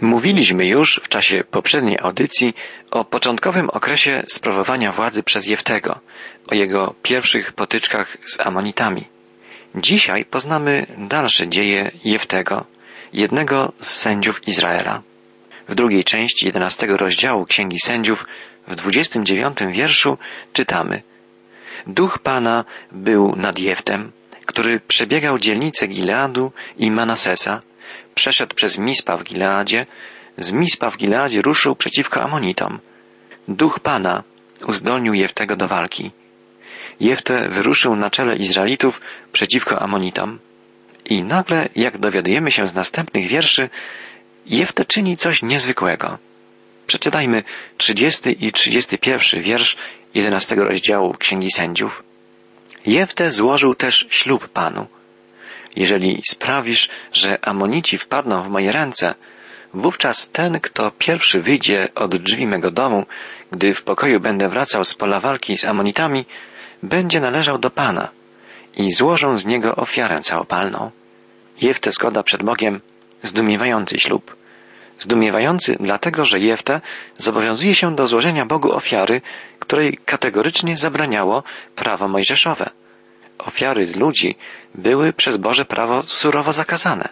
Mówiliśmy już w czasie poprzedniej audycji o początkowym okresie sprawowania władzy przez Jeftego, o jego pierwszych potyczkach z Amonitami. Dzisiaj poznamy dalsze dzieje Jeftego, jednego z sędziów Izraela. W drugiej części jedenastego rozdziału Księgi Sędziów w dwudziestym dziewiątym wierszu czytamy Duch Pana był nad Jeftem, który przebiegał dzielnice Gileadu i Manasesa, przeszedł przez Mispa w Gileadzie, z Mispa w Gileadzie ruszył przeciwko Amonitom. Duch Pana uzdolnił Jeftego do walki. Jefte wyruszył na czele Izraelitów przeciwko Amonitom. I nagle, jak dowiadujemy się z następnych wierszy, Jefte czyni coś niezwykłego. Przeczytajmy 30 i 31 wiersz 11 rozdziału Księgi Sędziów. Jefte złożył też ślub Panu. Jeżeli sprawisz, że Amonici wpadną w moje ręce, wówczas ten, kto pierwszy wyjdzie od drzwi mego domu, gdy w pokoju będę wracał z pola walki z Amonitami, będzie należał do Pana i złożą z niego ofiarę całopalną. Jefte zgoda przed Bogiem zdumiewający ślub. Zdumiewający dlatego, że Jefte zobowiązuje się do złożenia Bogu ofiary, której kategorycznie zabraniało prawo mojżeszowe. Ofiary z ludzi były przez Boże prawo surowo zakazane.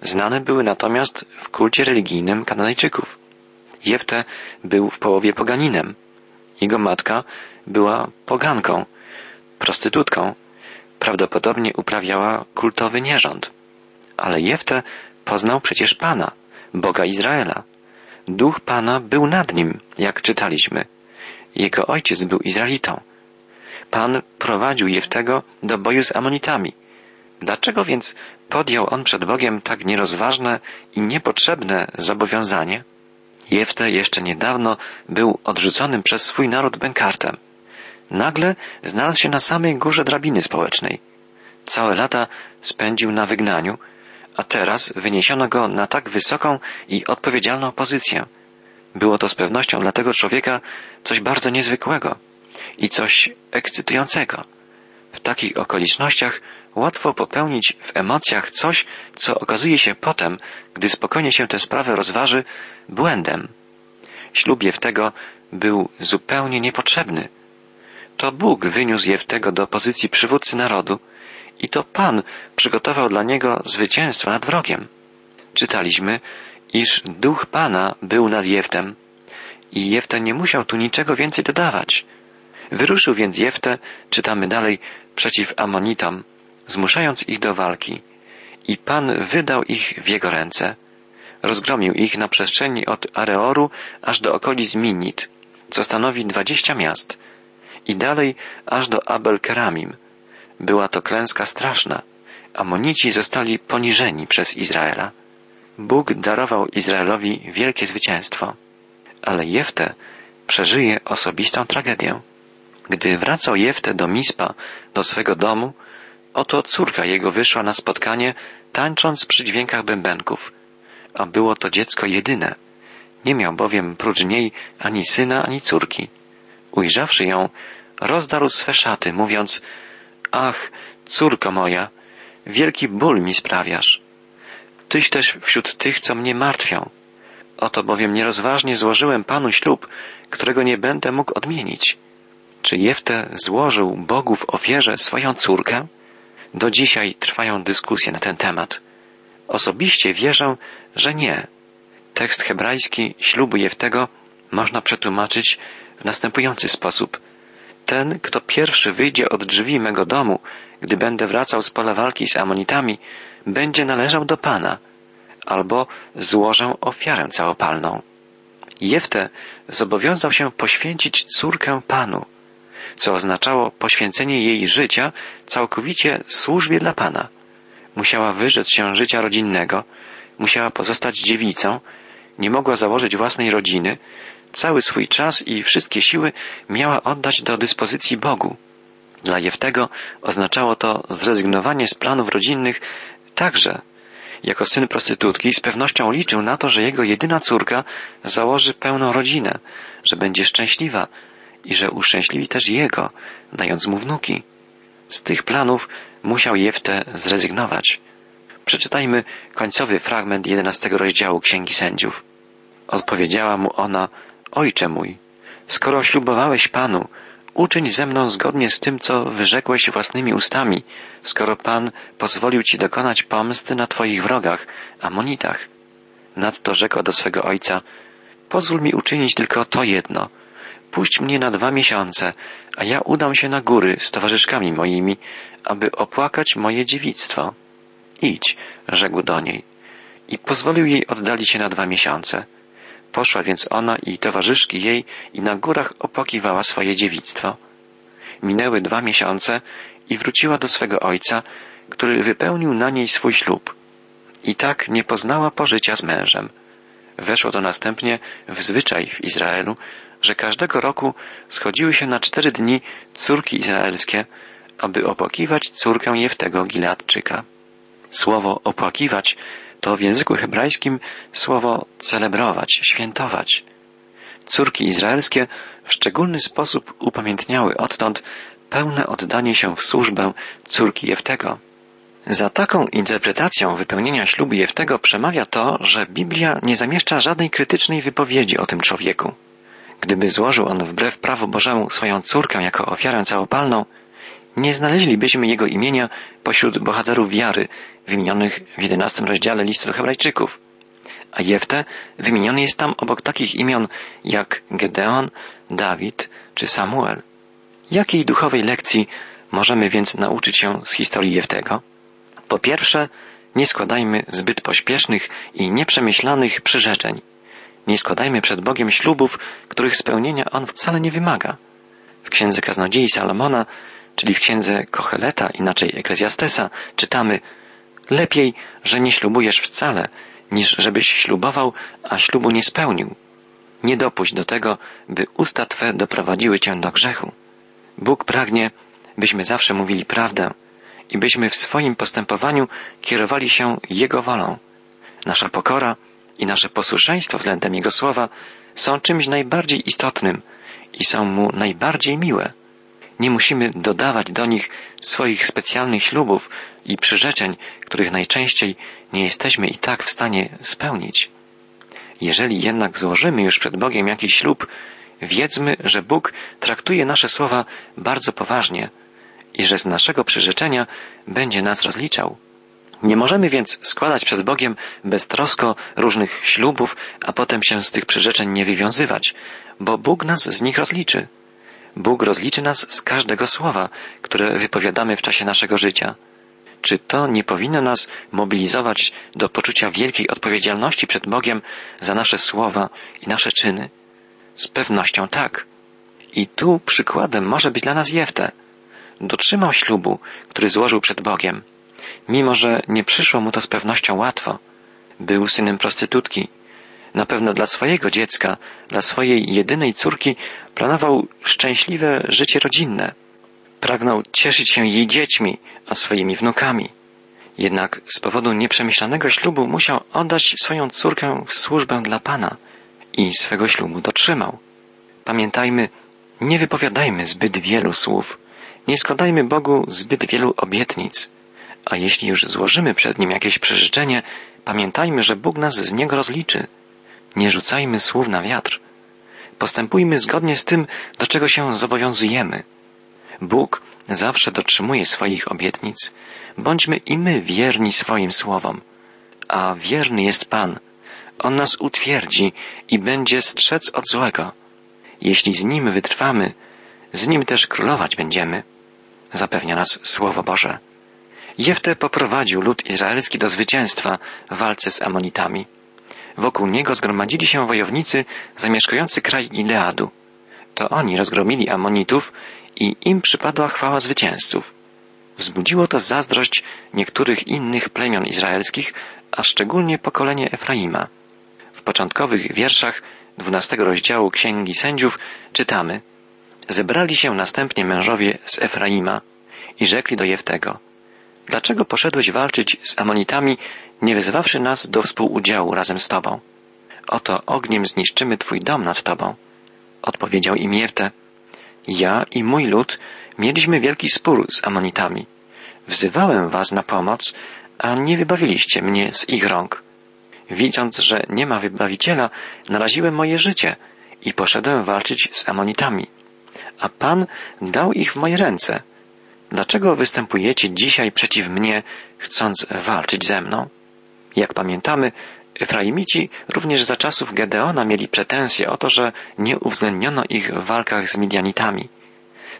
Znane były natomiast w kulcie religijnym Kananejczyków. Jefte był w połowie poganinem. Jego matka była poganką, prostytutką. Prawdopodobnie uprawiała kultowy nierząd. Ale Jefte poznał przecież Pana, Boga Izraela. Duch Pana był nad nim, jak czytaliśmy. Jego ojciec był Izraelitą. Pan prowadził Jeftego do boju z Amonitami. Dlaczego więc podjął on przed Bogiem tak nierozważne i niepotrzebne zobowiązanie? Jefte jeszcze niedawno był odrzuconym przez swój naród bękartem. Nagle znalazł się na samej górze drabiny społecznej. Całe lata spędził na wygnaniu, a teraz wyniesiono go na tak wysoką i odpowiedzialną pozycję. Było to z pewnością dla tego człowieka coś bardzo niezwykłego i coś ekscytującego. W takich okolicznościach łatwo popełnić w emocjach coś, co okazuje się potem, gdy spokojnie się tę sprawę rozważy, błędem. Ślub Jeftego był zupełnie niepotrzebny. To Bóg wyniósł Jeftego do pozycji przywódcy narodu i to Pan przygotował dla niego zwycięstwo nad wrogiem. Czytaliśmy, iż duch Pana był nad Jeftem i Jefte nie musiał tu niczego więcej dodawać. Wyruszył więc Jefte, czytamy dalej, przeciw Amonitom, zmuszając ich do walki. I Pan wydał ich w jego ręce. Rozgromił ich na przestrzeni od Areoru aż do okolic Minit, co stanowi dwadzieścia miast, i dalej aż do Abel-Keramim. Była to klęska straszna. Amonici zostali poniżeni przez Izraela. Bóg darował Izraelowi wielkie zwycięstwo, ale Jefte przeżyje osobistą tragedię. Gdy wracał Jefte do Mispa, do swego domu, oto córka jego wyszła na spotkanie, tańcząc przy dźwiękach bębenków. A było to dziecko jedyne. Nie miał bowiem prócz niej ani syna, ani córki. Ujrzawszy ją, rozdarł swe szaty, mówiąc, Ach, córko moja, wielki ból mi sprawiasz. Tyś też wśród tych, co mnie martwią. Oto bowiem nierozważnie złożyłem Panu ślub, którego nie będę mógł odmienić. Czy Jefte złożył Bogu w ofierze swoją córkę? Do dzisiaj trwają dyskusje na ten temat. Osobiście wierzę, że nie. Tekst hebrajski ślubu Jeftego można przetłumaczyć w następujący sposób. Ten, kto pierwszy wyjdzie od drzwi mego domu, gdy będę wracał z pola walki z Amonitami, będzie należał do Pana, albo złożę ofiarę całopalną. Jefte zobowiązał się poświęcić córkę Panu co oznaczało poświęcenie jej życia całkowicie służbie dla Pana. Musiała wyrzec się życia rodzinnego, musiała pozostać dziewicą, nie mogła założyć własnej rodziny, cały swój czas i wszystkie siły miała oddać do dyspozycji Bogu. Dla Jeftego oznaczało to zrezygnowanie z planów rodzinnych także. Jako syn prostytutki z pewnością liczył na to, że jego jedyna córka założy pełną rodzinę, że będzie szczęśliwa, i że uszczęśliwi też jego, dając mu wnuki. Z tych planów musiał Jefte zrezygnować. Przeczytajmy końcowy fragment jedenastego rozdziału Księgi Sędziów. Odpowiedziała mu ona, Ojcze mój, skoro ślubowałeś Panu, uczyń ze mną zgodnie z tym, co wyrzekłeś własnymi ustami, skoro Pan pozwolił Ci dokonać pomsty na Twoich wrogach, Amonitach. Nadto rzekła do swego ojca, pozwól mi uczynić tylko to jedno. Puść mnie na dwa miesiące, a ja udam się na góry z towarzyszkami moimi, aby opłakać moje dziewictwo. Idź, rzekł do niej. I pozwolił jej oddalić się na dwa miesiące. Poszła więc ona i towarzyszki jej i na górach opłakiwała swoje dziewictwo. Minęły dwa miesiące i wróciła do swego ojca, który wypełnił na niej swój ślub. I tak nie poznała pożycia z mężem. Weszło to następnie w zwyczaj w Izraelu, że każdego roku schodziły się na cztery dni córki izraelskie, aby opłakiwać córkę Jeftego Gileadczyka. Słowo opłakiwać to w języku hebrajskim słowo celebrować, świętować. Córki izraelskie w szczególny sposób upamiętniały odtąd pełne oddanie się w służbę córki Jeftego. Za taką interpretacją wypełnienia ślubu Jeftego przemawia to, że Biblia nie zamieszcza żadnej krytycznej wypowiedzi o tym człowieku. Gdyby złożył on wbrew prawu Bożemu swoją córkę jako ofiarę całopalną, nie znaleźlibyśmy jego imienia pośród bohaterów wiary wymienionych w jedenastym rozdziale listu do Hebrajczyków. A Jefte wymieniony jest tam obok takich imion jak Gedeon, Dawid czy Samuel. Jakiej duchowej lekcji możemy więc nauczyć się z historii Jeftego? Po pierwsze, nie składajmy zbyt pośpiesznych i nieprzemyślanych przyrzeczeń. Nie składajmy przed Bogiem ślubów, których spełnienia On wcale nie wymaga. W księdze kaznodziei Salomona czyli w księdze Kocheleta, inaczej Eklezjastesa, czytamy Lepiej, że nie ślubujesz wcale, niż żebyś ślubował, a ślubu nie spełnił. Nie dopuść do tego, by usta Twe doprowadziły Cię do grzechu. Bóg pragnie, byśmy zawsze mówili prawdę i byśmy w swoim postępowaniu kierowali się Jego wolą. Nasza pokora i nasze posłuszeństwo względem Jego słowa są czymś najbardziej istotnym i są Mu najbardziej miłe. Nie musimy dodawać do nich swoich specjalnych ślubów i przyrzeczeń, których najczęściej nie jesteśmy i tak w stanie spełnić. Jeżeli jednak złożymy już przed Bogiem jakiś ślub, wiedzmy, że Bóg traktuje nasze słowa bardzo poważnie i że z naszego przyrzeczenia będzie nas rozliczał. Nie możemy więc składać przed Bogiem beztrosko różnych ślubów, a potem się z tych przyrzeczeń nie wywiązywać, bo Bóg nas z nich rozliczy. Bóg rozliczy nas z każdego słowa, które wypowiadamy w czasie naszego życia. Czy to nie powinno nas mobilizować do poczucia wielkiej odpowiedzialności przed Bogiem za nasze słowa i nasze czyny? Z pewnością tak. I tu przykładem może być dla nas Jefte. Dotrzymał ślubu, który złożył przed Bogiem. Mimo, że nie przyszło mu to z pewnością łatwo. Był synem prostytutki, na pewno dla swojego dziecka, dla swojej jedynej córki planował szczęśliwe życie rodzinne. Pragnął cieszyć się jej dziećmi, a swoimi wnukami. Jednak z powodu nieprzemyślanego ślubu musiał oddać swoją córkę w służbę dla Pana i swego ślubu dotrzymał. Pamiętajmy, nie wypowiadajmy zbyt wielu słów, nie składajmy Bogu zbyt wielu obietnic, a jeśli już złożymy przed Nim jakieś przeżyczenie, pamiętajmy, że Bóg nas z niego rozliczy. Nie rzucajmy słów na wiatr. Postępujmy zgodnie z tym, do czego się zobowiązujemy. Bóg zawsze dotrzymuje swoich obietnic. Bądźmy i my wierni swoim słowom. A wierny jest Pan. On nas utwierdzi i będzie strzec od złego. Jeśli z Nim wytrwamy, z Nim też królować będziemy. Zapewnia nas Słowo Boże. Jefte poprowadził lud izraelski do zwycięstwa w walce z Amonitami. Wokół niego zgromadzili się wojownicy zamieszkujący kraj Gileadu. To oni rozgromili Amonitów i im przypadła chwała zwycięzców. Wzbudziło to zazdrość niektórych innych plemion izraelskich, a szczególnie pokolenie Efraima. W początkowych wierszach dwunastego rozdziału Księgi Sędziów czytamy Zebrali się następnie mężowie z Efraima i rzekli do Jeftego – Dlaczego poszedłeś walczyć z Amonitami, nie wezwawszy nas do współudziału razem z Tobą? Oto ogniem zniszczymy Twój dom nad Tobą. Odpowiedział im Jefte. Ja i mój lud mieliśmy wielki spór z Amonitami. Wzywałem Was na pomoc, a nie wybawiliście mnie z ich rąk. Widząc, że nie ma wybawiciela, naraziłem moje życie i poszedłem walczyć z Amonitami. A Pan dał ich w moje ręce. Dlaczego występujecie dzisiaj przeciw mnie, chcąc walczyć ze mną? Jak pamiętamy, Efraimici również za czasów Gedeona mieli pretensje o to, że nie uwzględniono ich w walkach z Midianitami.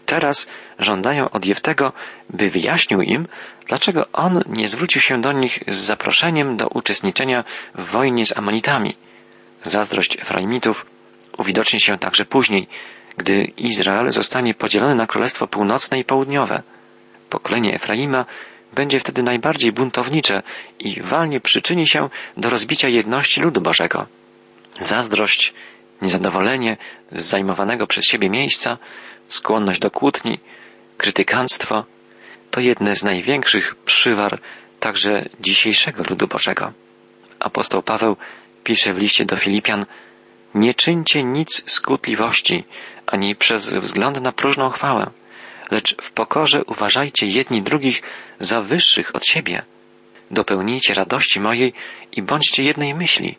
Teraz żądają od Jeftego, by wyjaśnił im, dlaczego on nie zwrócił się do nich z zaproszeniem do uczestniczenia w wojnie z Amonitami. Zazdrość Efraimitów uwidoczni się także później, gdy Izrael zostanie podzielony na Królestwo Północne i Południowe. Pokolenie Efraima będzie wtedy najbardziej buntownicze i walnie przyczyni się do rozbicia jedności ludu Bożego. Zazdrość, niezadowolenie z zajmowanego przez siebie miejsca, skłonność do kłótni, krytykanstwo to jedne z największych przywar także dzisiejszego ludu Bożego. Apostoł Paweł pisze w liście do Filipian Nie czyńcie nic skutliwości, ani przez wzgląd na próżną chwałę, lecz w pokorze uważajcie jedni drugich za wyższych od siebie. Dopełnijcie radości mojej i bądźcie jednej myśli,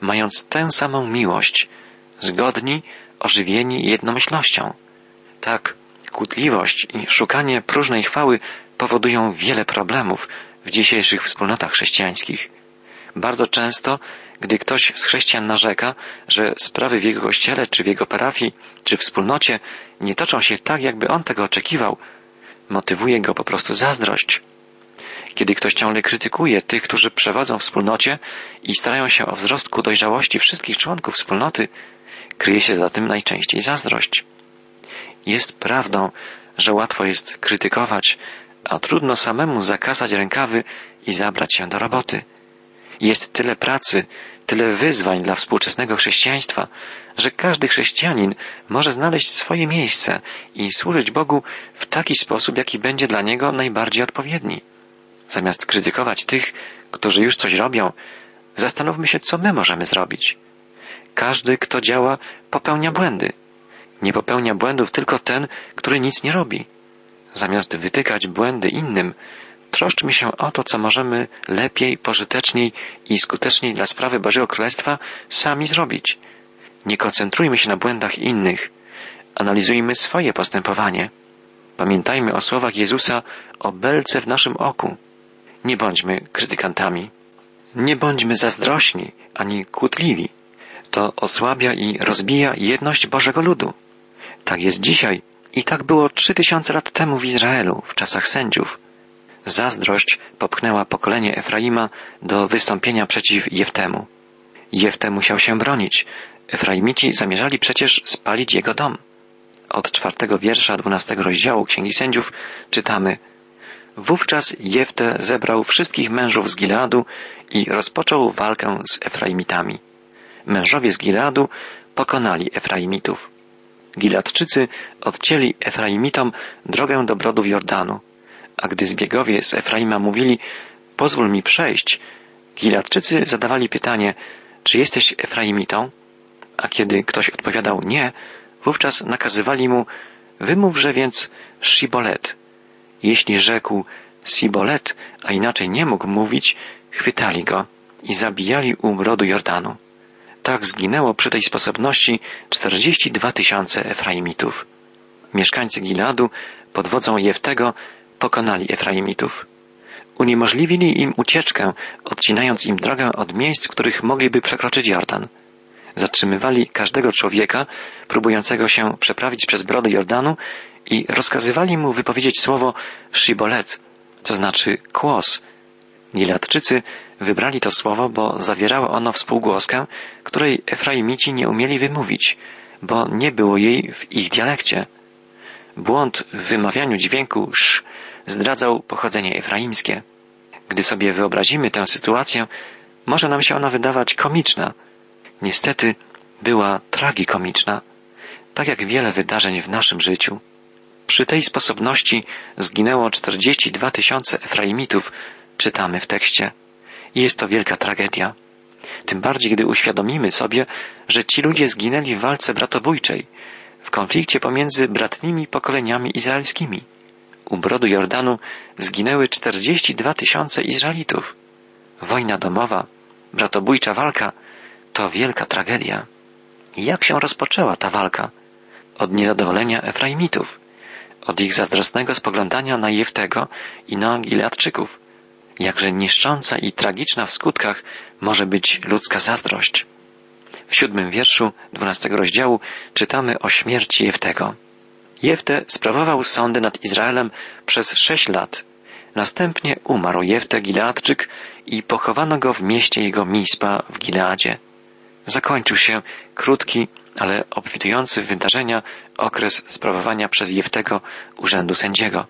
mając tę samą miłość, zgodni, ożywieni jednomyślnością. Tak, kłótliwość i szukanie próżnej chwały powodują wiele problemów w dzisiejszych wspólnotach chrześcijańskich. Bardzo często, gdy ktoś z chrześcijan narzeka, że sprawy w jego kościele, czy w jego parafii, czy wspólnocie nie toczą się tak, jakby on tego oczekiwał, motywuje go po prostu zazdrość. Kiedy ktoś ciągle krytykuje tych, którzy przewodzą wspólnocie i starają się o wzrost ku dojrzałości wszystkich członków wspólnoty, kryje się za tym najczęściej zazdrość. Jest prawdą, że łatwo jest krytykować, a trudno samemu zakasać rękawy i zabrać się do roboty. Jest tyle pracy, tyle wyzwań dla współczesnego chrześcijaństwa, że każdy chrześcijanin może znaleźć swoje miejsce i służyć Bogu w taki sposób, jaki będzie dla niego najbardziej odpowiedni. Zamiast krytykować tych, którzy już coś robią, zastanówmy się, co my możemy zrobić. Każdy, kto działa, popełnia błędy. Nie popełnia błędów tylko ten, który nic nie robi. Zamiast wytykać błędy innym, troszczmy się o to, co możemy lepiej, pożyteczniej i skuteczniej dla sprawy Bożego Królestwa sami zrobić. Nie koncentrujmy się na błędach innych. Analizujmy swoje postępowanie. Pamiętajmy o słowach Jezusa o belce w naszym oku. Nie bądźmy krytykantami. Nie bądźmy zazdrośni ani kłótliwi. To osłabia i rozbija jedność Bożego ludu. Tak jest dzisiaj i tak było trzy tysiące lat temu w Izraelu, w czasach sędziów. Zazdrość popchnęła pokolenie Efraima do wystąpienia przeciw Jeftemu. Jefte musiał się bronić. Efraimici zamierzali przecież spalić jego dom. Od czwartego wiersza dwunastego rozdziału Księgi Sędziów czytamy Wówczas Jefte zebrał wszystkich mężów z Gileadu i rozpoczął walkę z Efraimitami. Mężowie z Gileadu pokonali Efraimitów. Giladczycy odcięli Efraimitom drogę do brodów Jordanu, a gdy zbiegowie z Efraima mówili, pozwól mi przejść, Giladczycy zadawali pytanie, czy jesteś Efraimitą? A kiedy ktoś odpowiadał nie, wówczas nakazywali mu, wymówże więc Shibolet. Jeśli rzekł Sibolet, a inaczej nie mógł mówić, chwytali go i zabijali u brodu Jordanu. Tak zginęło przy tej sposobności 42 tysiące Efraimitów. Mieszkańcy Giladu pod wodzą Jeftego pokonali Efraimitów. Uniemożliwili im ucieczkę, odcinając im drogę od miejsc, w których mogliby przekroczyć Jordan. Zatrzymywali każdego człowieka, próbującego się przeprawić przez brody Jordanu i rozkazywali mu wypowiedzieć słowo shibolet, co znaczy kłos. Gileadczycy wybrali to słowo, bo zawierało ono współgłoskę, której Efraimici nie umieli wymówić, bo nie było jej w ich dialekcie. Błąd w wymawianiu dźwięku sz zdradzał pochodzenie efraimskie. Gdy sobie wyobrazimy tę sytuację, może nam się ona wydawać komiczna. Niestety była tragikomiczna, tak jak wiele wydarzeń w naszym życiu. Przy tej sposobności zginęło 42 tysiące Efraimitów, czytamy w tekście. I jest to wielka tragedia. Tym bardziej, gdy uświadomimy sobie, że ci ludzie zginęli w walce bratobójczej, w konflikcie pomiędzy bratnimi pokoleniami izraelskimi. u brodu Jordanu zginęły 42 tysiące Izraelitów. Wojna domowa, bratobójcza walka to wielka tragedia. Jak się rozpoczęła ta walka? Od niezadowolenia Efraimitów, od ich zazdrosnego spoglądania na Jeftego i na Gileadczyków. Jakże niszcząca i tragiczna w skutkach może być ludzka zazdrość. W siódmym wierszu dwunastego rozdziału czytamy o śmierci Jeftego. Jefte sprawował sądy nad Izraelem przez sześć lat. Następnie umarł Jefte Gileadczyk i pochowano go w mieście jego Mispa w Gileadzie. Zakończył się krótki, ale obfitujący w wydarzenia okres sprawowania przez Jeftego urzędu sędziego.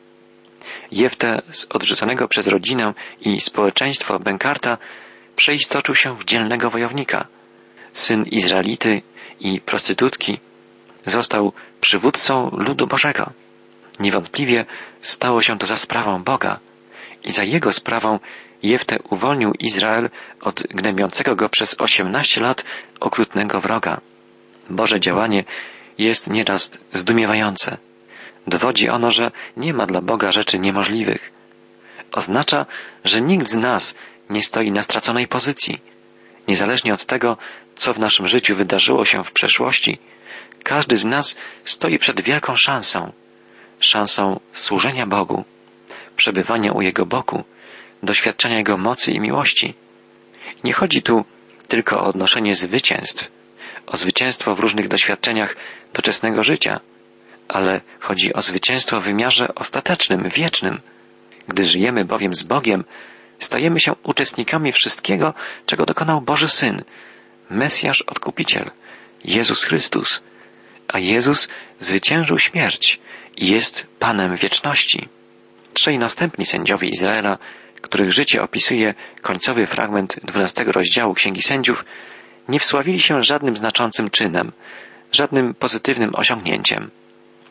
Jefte z odrzuconego przez rodzinę i społeczeństwo Benkarta przeistoczył się w dzielnego wojownika. Syn Izraelity i prostytutki został przywódcą ludu Bożego. Niewątpliwie stało się to za sprawą Boga i za jego sprawą Jefte uwolnił Izrael od gnębiącego go przez osiemnaście lat okrutnego wroga. Boże działanie jest nieraz zdumiewające. Dowodzi ono, że nie ma dla Boga rzeczy niemożliwych. Oznacza, że nikt z nas nie stoi na straconej pozycji. Niezależnie od tego, co w naszym życiu wydarzyło się w przeszłości, każdy z nas stoi przed wielką szansą. Szansą służenia Bogu, przebywania u Jego boku, doświadczenia Jego mocy i miłości. Nie chodzi tu tylko o odnoszenie zwycięstw, o zwycięstwo w różnych doświadczeniach doczesnego życia, ale chodzi o zwycięstwo w wymiarze ostatecznym, wiecznym. Gdy żyjemy bowiem z Bogiem, stajemy się uczestnikami wszystkiego, czego dokonał Boży Syn, Mesjasz Odkupiciel, Jezus Chrystus. A Jezus zwyciężył śmierć i jest Panem wieczności. Trzej następni sędziowie Izraela, których życie opisuje końcowy fragment dwunastego rozdziału Księgi Sędziów, nie wsławili się żadnym znaczącym czynem, żadnym pozytywnym osiągnięciem.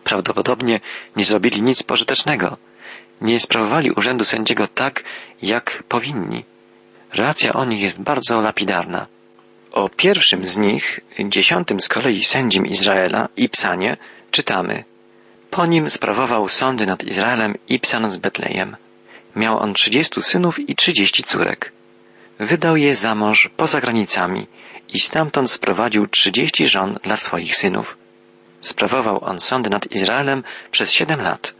Prawdopodobnie nie zrobili nic pożytecznego, nie sprawowali urzędu sędziego tak, jak powinni. Relacja o nich jest bardzo lapidarna. O pierwszym z nich, dziesiątym z kolei sędzim Izraela, Ipsanie, czytamy. Po nim sprawował sądy nad Izraelem Ipsan z Betlejem. Miał on trzydziestu synów i trzydzieści córek. Wydał je za mąż poza granicami i stamtąd sprowadził trzydzieści żon dla swoich synów. Sprawował on sądy nad Izraelem przez siedem lat.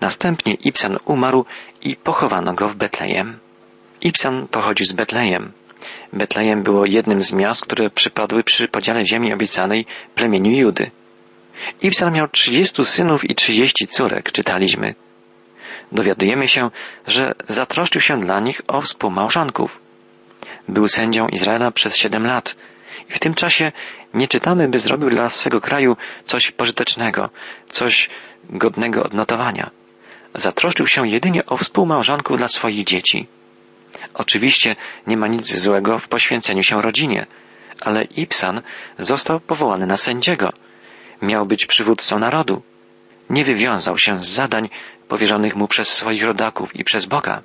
Następnie Ibsan umarł i pochowano go w Betlejem. Ibsan pochodził z Betlejem. Betlejem było jednym z miast, które przypadły przy podziale ziemi obiecanej plemieniu Judy. Ibsan miał trzydziestu synów i trzydzieści córek, czytaliśmy. Dowiadujemy się, że zatroszczył się dla nich o współmałżonków. Był sędzią Izraela przez siedem lat i w tym czasie nie czytamy, by zrobił dla swego kraju coś pożytecznego, coś godnego odnotowania. Zatroszczył się jedynie o współmałżonków dla swoich dzieci. Oczywiście nie ma nic złego w poświęceniu się rodzinie, ale Ibsan został powołany na sędziego. Miał być przywódcą narodu. Nie wywiązał się z zadań powierzonych mu przez swoich rodaków i przez Boga.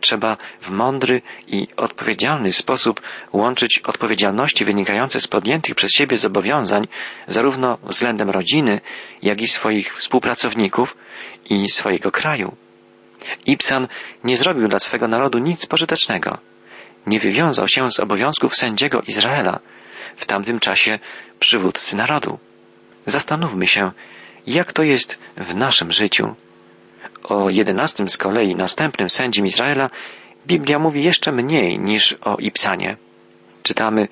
Trzeba w mądry i odpowiedzialny sposób łączyć odpowiedzialności wynikające z podjętych przez siebie zobowiązań zarówno względem rodziny, jak i swoich współpracowników i swojego kraju. Ibsan nie zrobił dla swego narodu nic pożytecznego. Nie wywiązał się z obowiązków sędziego Izraela, w tamtym czasie przywódcy narodu. Zastanówmy się, jak to jest w naszym życiu. O jedenastym z kolei następnym sędzim Izraela Biblia mówi jeszcze mniej niż o Ibsanie. Czytamy,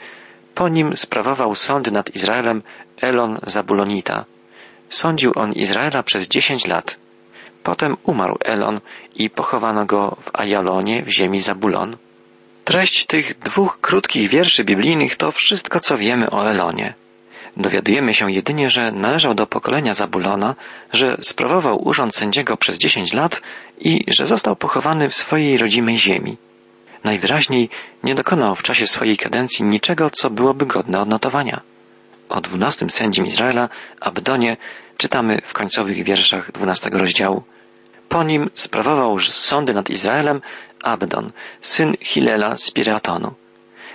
po nim sprawował sądy nad Izraelem Elon Zabulonita. Sądził on Izraela przez dziesięć lat. Potem umarł Elon i pochowano go w Ajalonie w ziemi Zabulon. Treść tych dwóch krótkich wierszy biblijnych to wszystko, co wiemy o Elonie. Dowiadujemy się jedynie, że należał do pokolenia Zabulona, że sprawował urząd sędziego przez dziesięć lat i że został pochowany w swojej rodzimej ziemi. Najwyraźniej nie dokonał w czasie swojej kadencji niczego, co byłoby godne odnotowania. O dwunastym sędzim Izraela, Abdonie, czytamy w końcowych wierszach dwunastego rozdziału. Po nim sprawował sądy nad Izraelem Abdon, syn Hilela z Piratonu.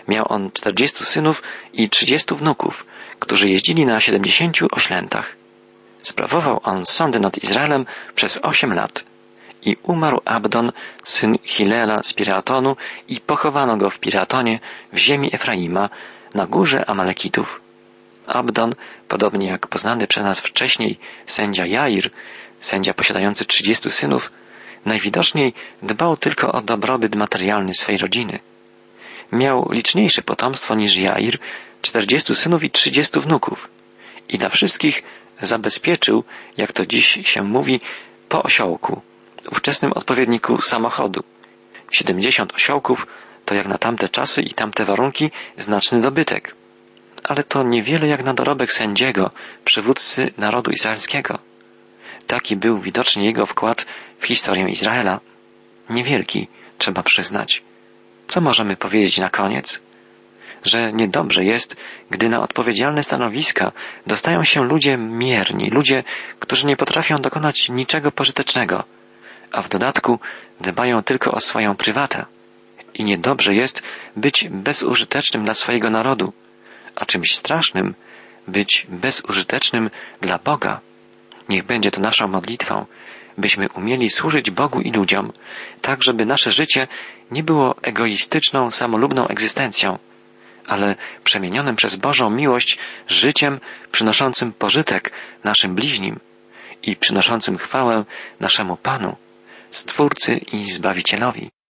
Miał on czterdziestu synów i trzydziestu wnuków, którzy jeździli na siedemdziesięciu oślętach. Sprawował on sądy nad Izraelem przez osiem lat. I umarł Abdon, syn Hilela z Piratonu i pochowano go w Piratonie, w ziemi Efraima, na górze Amalekitów. Abdon, podobnie jak poznany przez nas wcześniej sędzia Jair, sędzia posiadający trzydziestu synów, najwidoczniej dbał tylko o dobrobyt materialny swej rodziny. Miał liczniejsze potomstwo niż Jair, czterdziestu synów i trzydziestu wnuków. I dla wszystkich zabezpieczył, jak to dziś się mówi, po osiołku, ówczesnym odpowiedniku samochodu. Siedemdziesiąt osiołków to jak na tamte czasy i tamte warunki znaczny dobytek. Ale to niewiele jak na dorobek sędziego, przywódcy narodu izraelskiego. Taki był widocznie jego wkład w historię Izraela. Niewielki, trzeba przyznać. Co możemy powiedzieć na koniec? Że niedobrze jest, gdy na odpowiedzialne stanowiska dostają się ludzie mierni, ludzie, którzy nie potrafią dokonać niczego pożytecznego, a w dodatku dbają tylko o swoją prywatę. I niedobrze jest być bezużytecznym dla swojego narodu, a czymś strasznym być bezużytecznym dla Boga. Niech będzie to naszą modlitwą, byśmy umieli służyć Bogu i ludziom, tak żeby nasze życie nie było egoistyczną, samolubną egzystencją, ale przemienionym przez Bożą miłość życiem przynoszącym pożytek naszym bliźnim i przynoszącym chwałę naszemu Panu, Stwórcy i Zbawicielowi.